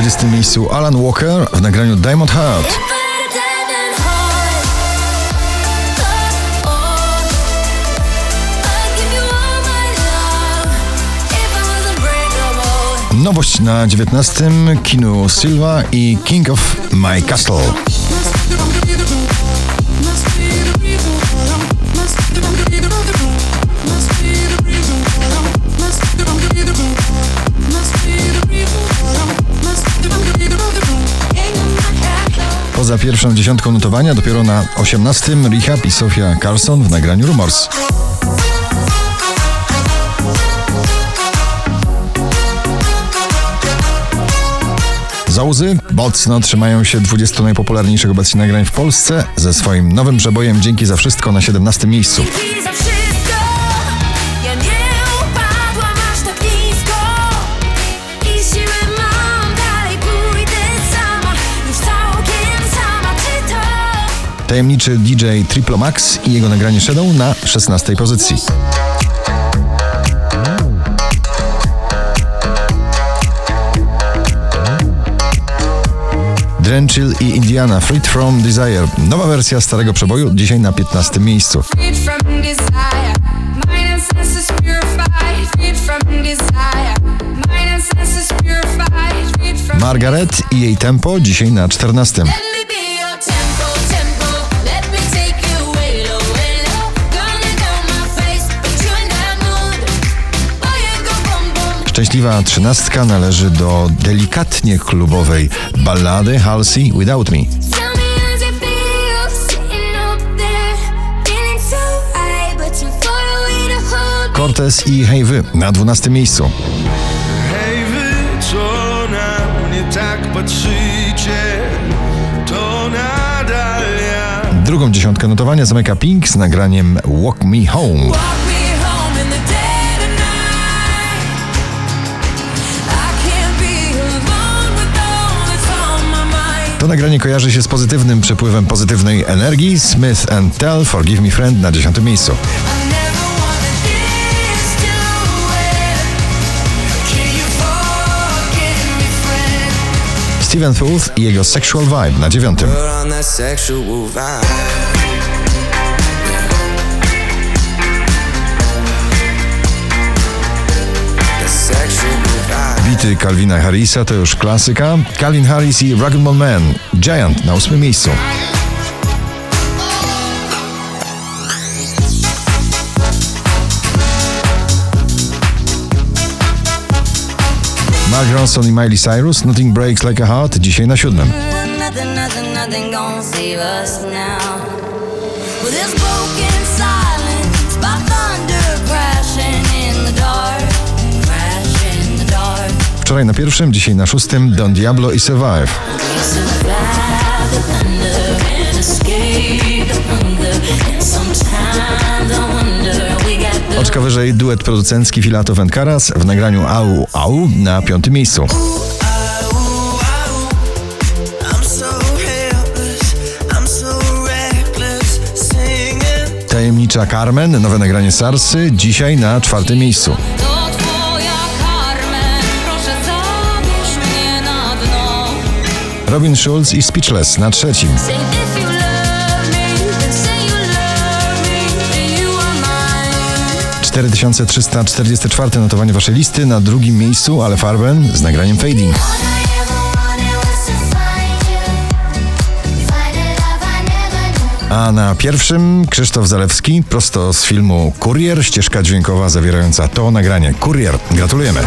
20 miejscu Alan Walker w nagraniu Diamond Heart. Nowość na 19 Kinu Silva i King of My Castle. Poza pierwszą dziesiątką notowania dopiero na 18 Rehab i Sofia Carson w nagraniu Rumors. Załuzy mocno trzymają się 20 najpopularniejszych obecnie nagrań w Polsce ze swoim nowym przebojem Dzięki za wszystko na 17 miejscu. Tajemniczy DJ Triplo Max i jego nagranie Shadow na 16 pozycji. Drenchill i Indiana Freed from Desire. Nowa wersja starego przeboju dzisiaj na 15 miejscu. Margaret i jej tempo dzisiaj na 14. Szczęśliwa trzynastka należy do delikatnie klubowej ballady Halsey Without Me. Cortez i Hey Wy na 12 miejscu. Hej wy, co na mnie tak patrzycie, to nadal ja. Drugą dziesiątkę notowania zamyka Pink z nagraniem Walk Me Home. Walk me home To nagranie kojarzy się z pozytywnym przepływem pozytywnej energii. Smith and Tell Forgive Me Friend na 10 miejscu. Steven Tooth i jego Sexual Vibe na 9. Bity Calvina Harrisa to już klasyka. Calvin Harris i Rugged Man Giant na 8 miejscu. Mark Ronson i Miley Cyrus Nothing Breaks Like a Heart dzisiaj na 7. Nothing, nothing, nothing Wczoraj na pierwszym, dzisiaj na szóstym Don Diablo i Survive. Oczka wyżej duet producencki Filato Karas w nagraniu Au Au na piątym miejscu. Tajemnicza Carmen, nowe nagranie Sarsy, dzisiaj na czwartym miejscu. Robin Schulz i Speechless na trzecim. Mine. 4344 notowanie waszej listy, na drugim miejscu Ale Farben z nagraniem Fading. A na pierwszym Krzysztof Zalewski, prosto z filmu Kurier, ścieżka dźwiękowa zawierająca to nagranie. Kurier, gratulujemy.